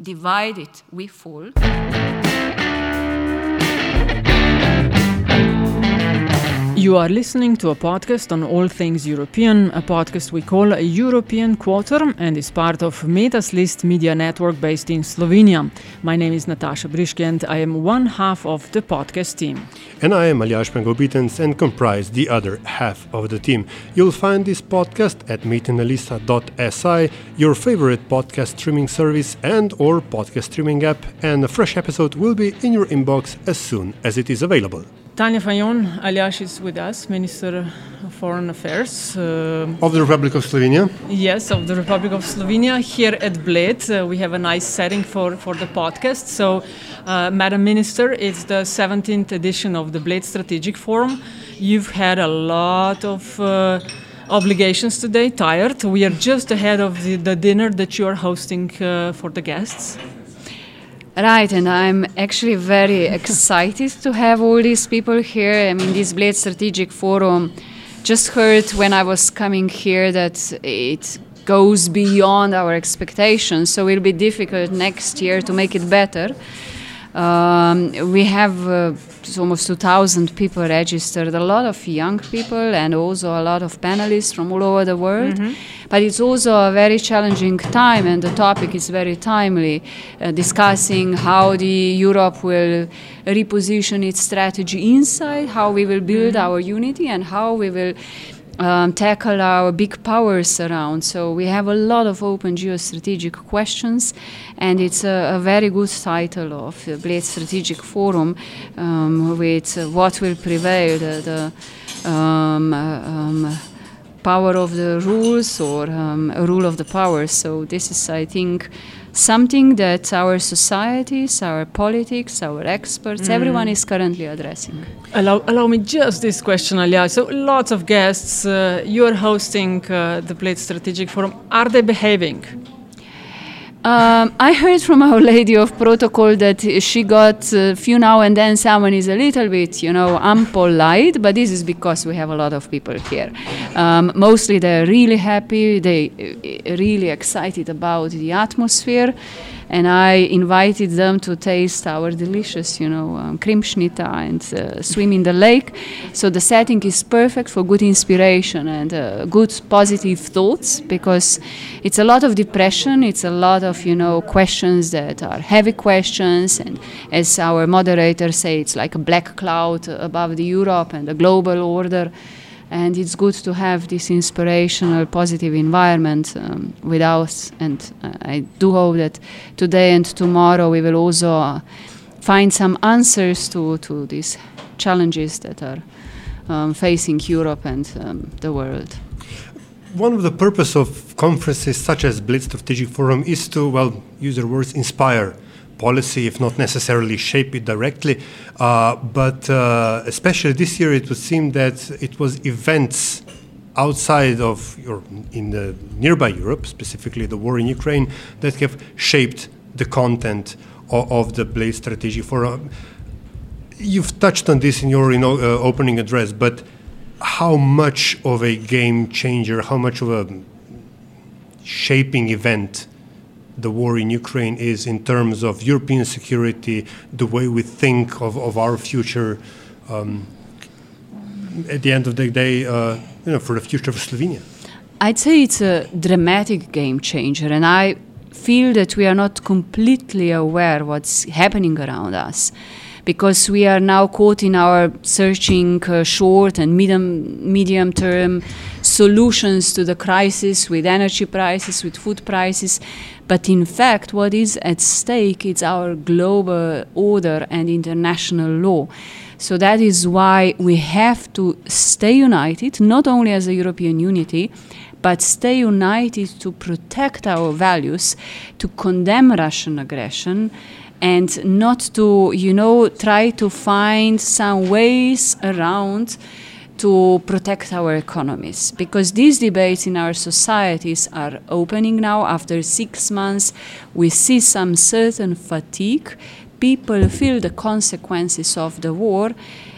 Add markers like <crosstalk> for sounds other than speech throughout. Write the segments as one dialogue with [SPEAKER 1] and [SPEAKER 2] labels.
[SPEAKER 1] divided we fall.
[SPEAKER 2] You are listening to a podcast on all things European, a podcast we call a European Quarter and is part of Metas List media network based in Slovenia. My name is Nataša Briški and I am one half of the podcast team.
[SPEAKER 3] and I am Aljaž Pengov Bitenc and comprise the other half of the team. You'll find this podcast at metinalista.si, your favorite podcast streaming service and or podcast streaming app, and a fresh episode will be in your inbox as soon as it is available.
[SPEAKER 2] Tanja Fajon, Aljaž is with us, Minister of Foreign Affairs. Uh,
[SPEAKER 3] Of the Republic of Slovenia,
[SPEAKER 2] Yes, of the Republic of Slovenia. Here at Bled, uh, we have a nice setting for, for the podcast. So, uh, Madam Minister, it's the 17th edition of the Bled Strategic Forum. You've had a lot of uh, obligations today, tired. We are just ahead of the, the dinner that you are hosting uh, for the guests.
[SPEAKER 1] Right, and I'm actually very excited to have all these people here. I mean, this Bled Strategic Forum just heard when I was coming here that it goes beyond our expectations, so it'll be difficult next year to make it better. Um, we have uh, almost 2,000 people registered, a lot of young people, and also a lot of panelists from all over the world. But it's also a very challenging time, and the topic is very timely, uh, discussing how the Europe will reposition its strategy inside, how we will build our unity, and how we will um, tackle our big powers around. So we have a lot of open geostrategic questions, and it's a, a very good title of the Bled Strategic Forum um, with uh, what will prevail the, the um, uh, um, power of the rules or um, a rule of the powers. So this is, I think. Something that our societies, our politics, our experts, everyone is currently addressing.
[SPEAKER 2] Allow, allow me just this question, Alia. So, lots of guests. Uh, you are hosting uh, the Bled Strategic Forum. Are they behaving?
[SPEAKER 1] Um, I heard from Our <laughs> Lady of Protocol that she got a few now and then someone is a little bit, you know, unpolite, but this is because we have a lot of people here. Um, mostly they're really happy, they uh, really excited about the atmosphere, and I invited them to taste our delicious, you know, um, kremšnita and uh, swim in the lake. So the setting is perfect for good inspiration and uh, good positive thoughts because it's a lot of depression, it's a lot of, you know, questions that are heavy questions, and as our moderator say, it's like a black cloud above the Europe and the global order and it's good to have this inspirational positive environment um, with us. And uh, i do hope that today and tomorrow we will also uh, find some answers to, to these challenges that are um, facing europe and um, the world.
[SPEAKER 3] One of the purpose of conferences such as Bled Strategic Forum is to, well, use their words, inspire policy, if not necessarily shape it directly. Uh, but uh, especially this year, it would seem that it was events outside of or in the nearby Europe, specifically the war in Ukraine, that have shaped the content of, of the Bled Strategic Forum. You've touched on this in your you know, uh, opening address, but how much of a game changer, how much of a shaping event the war in Ukraine is in terms of European security, the way we think of, of our future. Um, at the end of the day, uh, you know, for the future of Slovenia.
[SPEAKER 1] I'd say it's a dramatic game changer, and I feel that we are not completely aware what's happening around us because we are now caught in our searching uh, short and medium medium term solutions to the crisis with energy prices with food prices but in fact what is at stake is our global order and international law. So that is why we have to stay united not only as a european unity but stay united to protect our values, to condemn Russian aggression, and not to, you know, try to find some ways around to protect our economies because these debates in our societies are opening now after six months we see some certain fatigue people feel the consequences of the war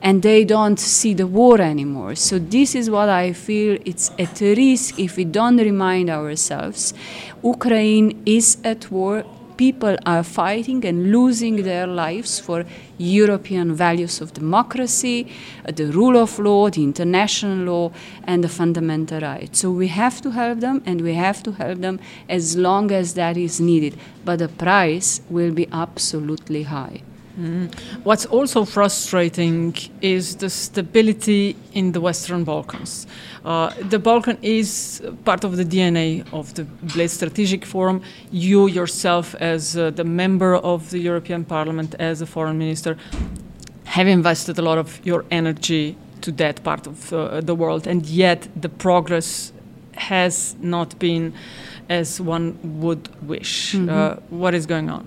[SPEAKER 1] and they don't see the war anymore. So this is what I feel it's at risk if we don't remind ourselves. Ukraine is at war. People are fighting and losing their lives for European values of democracy, the rule of law, the international law, and the fundamental rights. So we have to help them, and we have to help them as long as that is needed. But the price will be absolutely high.
[SPEAKER 2] Mm. What's also frustrating is the stability in the Western Balkans. Uh, the Balkan is part of the DNA of the Bled Strategic Forum. You yourself, as uh, the member of the European Parliament, as a foreign minister, have invested a lot of your energy to that part of uh, the world, and yet the progress has not been as one would wish. Mm -hmm. what is going on?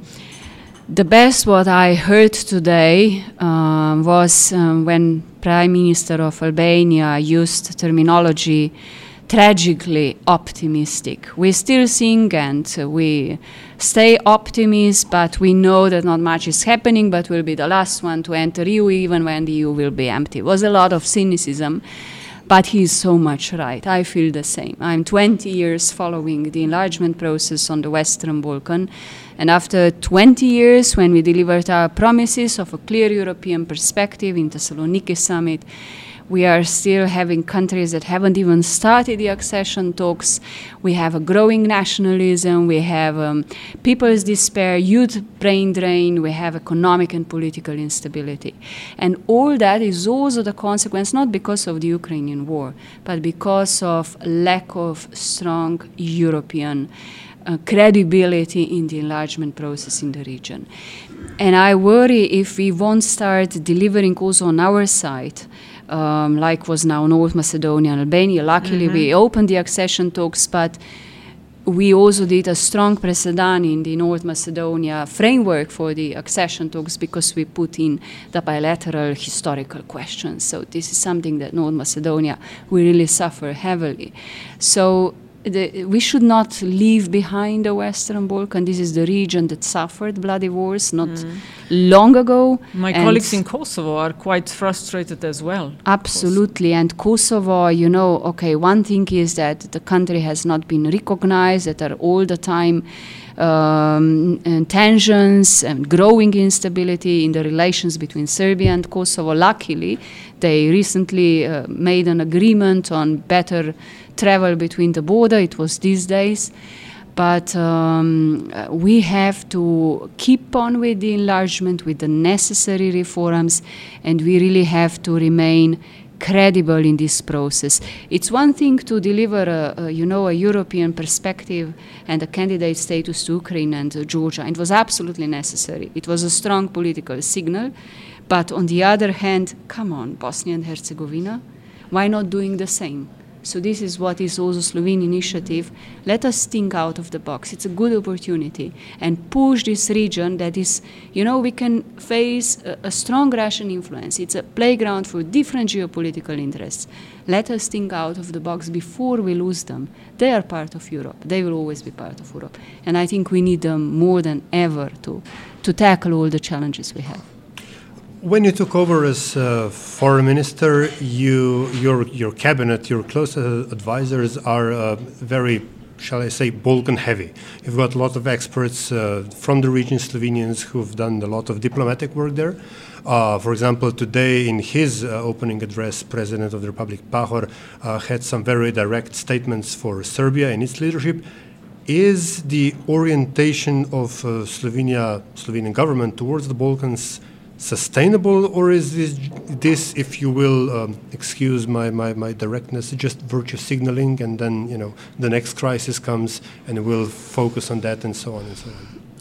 [SPEAKER 1] The best what I heard today uh, was um, when Prime Minister of Albania used terminology tragically optimistic. We still sing and we stay optimists, but we know that not much is happening, but we'll be the last one to enter EU even when the EU will be empty. It was a lot of cynicism. But he's so much right. I feel the same. I'm 20 years following the enlargement process on the Western Balkan. And after 20 years, when we delivered our promises of a clear European perspective in the Thessaloniki summit, we are still having countries that haven't even started the accession talks. We have a growing nationalism. We have um, people's despair, youth brain drain. We have economic and political instability. And all that is also the consequence, not because of the Ukrainian war, but because of lack of strong European uh, credibility in the enlargement process in the region. And I worry if we won't start delivering also on our side um, like was now North Macedonia and Albania. Luckily, mm-hmm. we opened the accession talks, but we also did a strong precedent in the North Macedonia framework for the accession talks because we put in the bilateral historical questions. So this is something that North Macedonia will really suffer heavily. So the, we should not leave behind the Western Balkan. This is the region that suffered bloody wars not mm. long ago.
[SPEAKER 2] My colleagues in Kosovo are quite frustrated as well.
[SPEAKER 1] Absolutely. And Kosovo, you know, okay, one thing is that the country has not been recognized, that are all the time um, and tensions and growing instability in the relations between Serbia and Kosovo. Luckily, they recently uh, made an agreement on better travel between the border. It was these days. But um, we have to keep on with the enlargement, with the necessary reforms, and we really have to remain credible in this process. It's one thing to deliver, a, a, you know, a European perspective and a candidate status to Ukraine and uh, Georgia. It was absolutely necessary. It was a strong political signal. But on the other hand, come on, Bosnia and Herzegovina, why not doing the same? So this is what is also Slovene initiative. Let us think out of the box. It's a good opportunity and push this region that is, you know, we can face a, a strong Russian influence. It's a playground for different geopolitical interests. Let us think out of the box before we lose them. They are part of Europe. They will always be part of Europe. And I think we need them more than ever to, to tackle all the challenges we have.
[SPEAKER 3] When you took over as uh, foreign minister, you, your, your cabinet, your close uh, advisors are uh, very, shall I say, Balkan heavy. You've got a lot of experts uh, from the region, Slovenians, who've done a lot of diplomatic work there. Uh, for example, today in his uh, opening address, President of the Republic Pahor had some very direct statements for Serbia and its leadership. Is the orientation of Slovenia, Slovenian government towards the Balkans sustainable, or is this, this if you will, um, excuse my, my, my directness, just virtue signaling, and then you know the next crisis comes and we'll focus on that and so on and so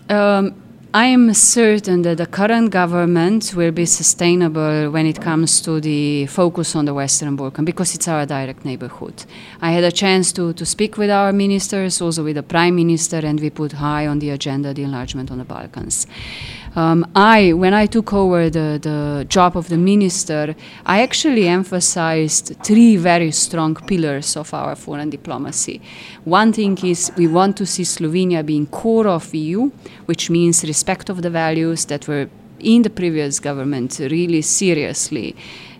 [SPEAKER 3] on?
[SPEAKER 1] Um, I am certain that the current government will be sustainable when it comes to the focus on the Western Balkan because it's our direct neighborhood. I had a chance to, to speak with our ministers, also with the Prime Minister, and we put high on the agenda the enlargement on the Balkans. Um, I, when I took over the, the job of the minister, I actually emphasized three very strong pillars of our foreign diplomacy. One thing is we want to see Slovenia being core of EU, which means respect of the values that were in the previous government really seriously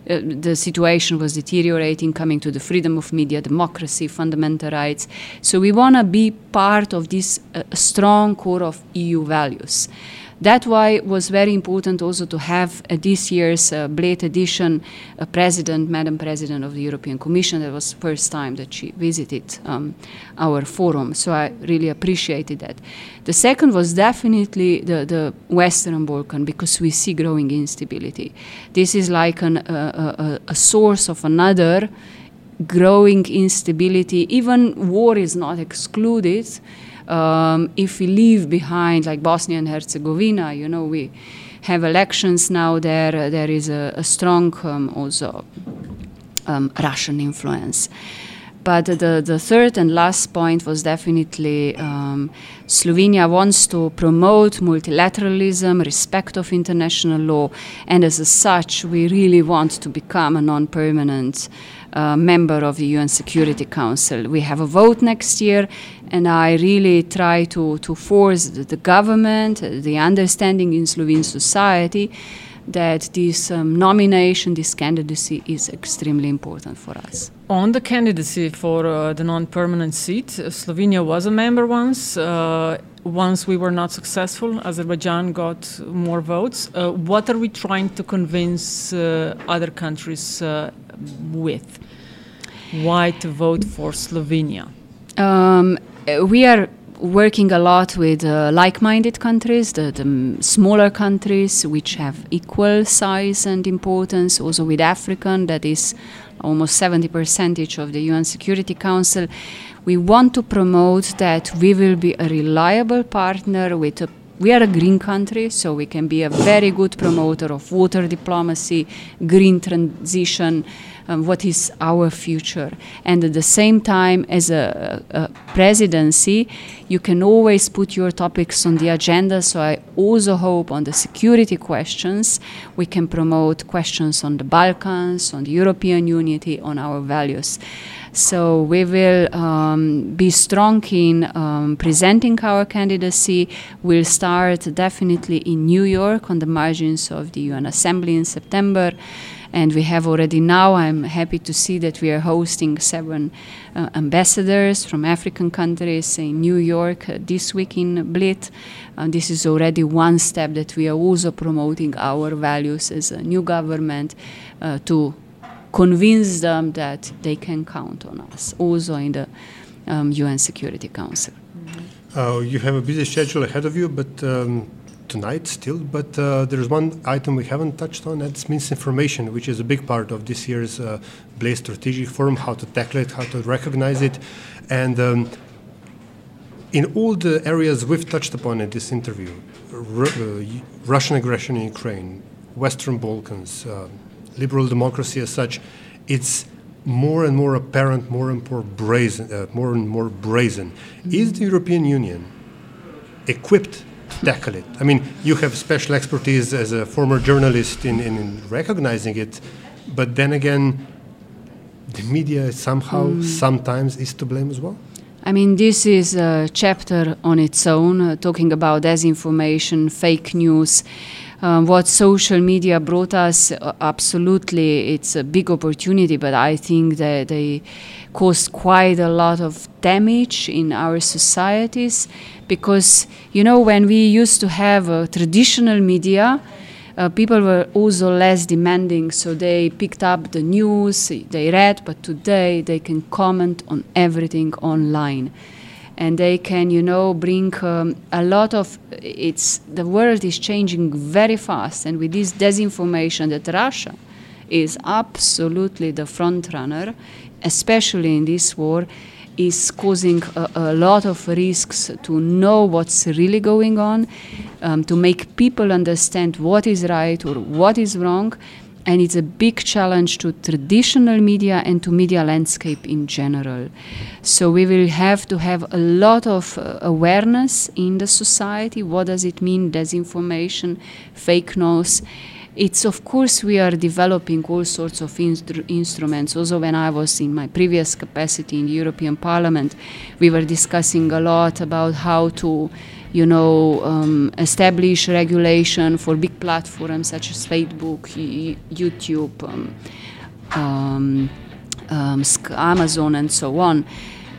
[SPEAKER 1] uh, the situation was deteriorating, coming to the freedom of media, democracy, fundamental rights. So we want to be part of this uh, strong core of EU values. That's why it was very important also to have uh, this year's uh, edition a president, Madam President of the European Commission. That was the first time that she visited um, our forum. So I really appreciated that. The second was definitely the, the Western Balkan because we see growing instability. This is like an, uh, a, a source of another growing instability. Even war is not excluded um, if we leave behind like Bosnia and Herzegovina, you know, we have elections now there. Uh, there is a, a strong um, also um, Russian influence. But the, the third and last point was definitely um, Slovenia wants to promote multilateralism, respect of international law, and as such, we really want to become a non permanent uh, member of the UN Security Council. We have a vote next year, and I really try to, to force the, the government, uh, the understanding in Slovene society that this um, nomination, this candidacy is extremely important for us.
[SPEAKER 2] On the candidacy for uh, the non permanent seat, uh, Slovenia was a member once. Once we were not successful, Azerbaijan got more votes. Uh, what are we trying to convince uh, other countries uh, with? Why to vote for Slovenia?
[SPEAKER 1] Um, we are working a lot with uh, like-minded countries, the, the, smaller countries which have equal size and importance. Also with African, that is almost 70 percentage of the UN Security Council. We want to promote that we will be a reliable partner with a we are a green country, so we can be a very good promoter of water diplomacy, green transition, um, what is our future. And at the same time, as a, a, presidency, you can always put your topics on the agenda. So I also hope on the security questions, we can promote questions on the Balkans, on the European unity, on our values. So we will um, be strong in um, presenting our candidacy. We'll start definitely in New York on the margins of the UN Assembly in September. And we have already now, I'm happy to see that we are hosting seven uh, ambassadors from African countries in New York uh, this week in Bled. Uh, this is already one step that we are also promoting our values as a new government uh, to convince them that they can count on us, also in the um, UN Security Council.
[SPEAKER 3] Uh, you have a busy schedule ahead of you, but um, tonight still. But uh, there's one item we haven't touched on. That's misinformation, which is a big part of this year's uh, Bled Strategic Forum. How to tackle it, how to recognize it, and um, in all the areas we've touched upon in this interview, uh, Russian aggression in Ukraine, Western Balkans. Liberal democracy as such, it's more and more apparent, more and more brazen, uh, more and more brazen. Is the European Union equipped to tackle it? I mean, you have special expertise as a former journalist in, in, in recognizing it, but then again, the media somehow, mm. sometimes, is to blame as well.
[SPEAKER 1] I mean, this is a chapter on its own, uh, talking about disinformation, fake news. Um, what social media brought us, uh, absolutely, it's a big opportunity, but I think that they caused quite a lot of damage in our societies because, you know, when we used to have a traditional media, uh, people were also less demanding, so they picked up the news, they read, but today they can comment on everything online and they can you know bring um, a lot of it's the world is changing very fast and with this disinformation that russia is absolutely the front runner especially in this war is causing a, a, lot of risks to know what's really going on um, to make people understand what is right or what is wrong. And it's a big challenge to traditional media and to media landscape in general. So we will have to have a lot of uh, awareness in the society. What does it mean, disinformation, fake news? it's of course we are developing all sorts of instru- instruments. Also, when I was in my previous capacity in the European Parliament, we were discussing a lot about how to, you know, um, establish regulation for big platforms such as Facebook, YouTube, um, um, um Amazon, and so on.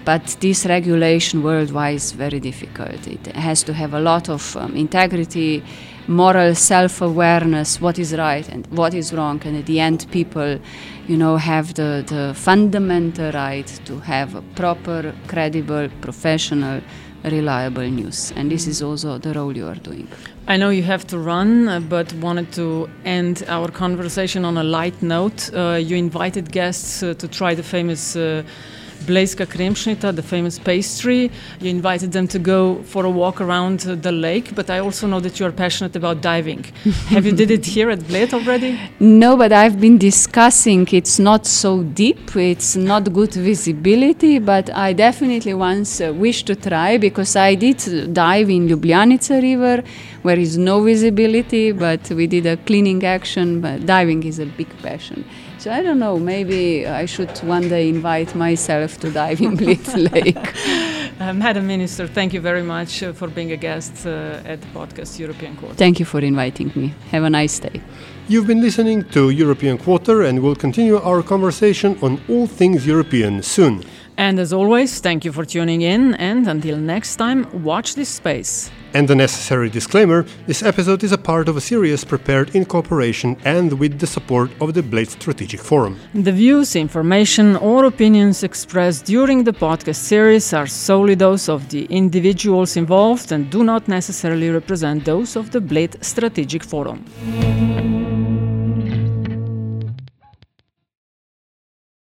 [SPEAKER 1] But this regulation worldwide is very difficult. It has to have a lot of um, integrity moral self-awareness what is right and what is wrong and at the end people you know have the, the fundamental right to have a proper credible professional reliable news and this is also the role you are doing
[SPEAKER 2] I know you have to run, uh, but wanted to end our conversation on a light note. Uh, you invited guests uh, to try the famous uh, Blejska Kremšnita, the famous pastry. You invited them to go for a walk around the lake, but I also know that you are passionate about diving. <laughs> Have you did it here at Bled already?
[SPEAKER 1] No, but I've been discussing. It's not so deep. It's not good visibility, but I definitely once uh, wish to try because I did dive in Ljubljanica River, where is no visibility, but we did a cleaning action. But diving is a big passion. So I don't know, maybe I should one day invite myself to dive in Bled <laughs> Lake.
[SPEAKER 2] Uh, Madam Minister, thank you very much uh, for being a guest uh, at the podcast European Quarter.
[SPEAKER 1] Thank you for inviting me. Have a nice day.
[SPEAKER 3] You've been listening to European Quarter and we'll continue our conversation on all things European soon.
[SPEAKER 2] And as always, thank you for tuning in and until next time, watch this space.
[SPEAKER 3] And the necessary disclaimer this episode is a part of a series prepared in cooperation and with the support of the Bled Strategic Forum.
[SPEAKER 2] The views, information, or opinions expressed during the podcast series are solely those of the individuals involved and do not necessarily represent those of the Bled Strategic Forum.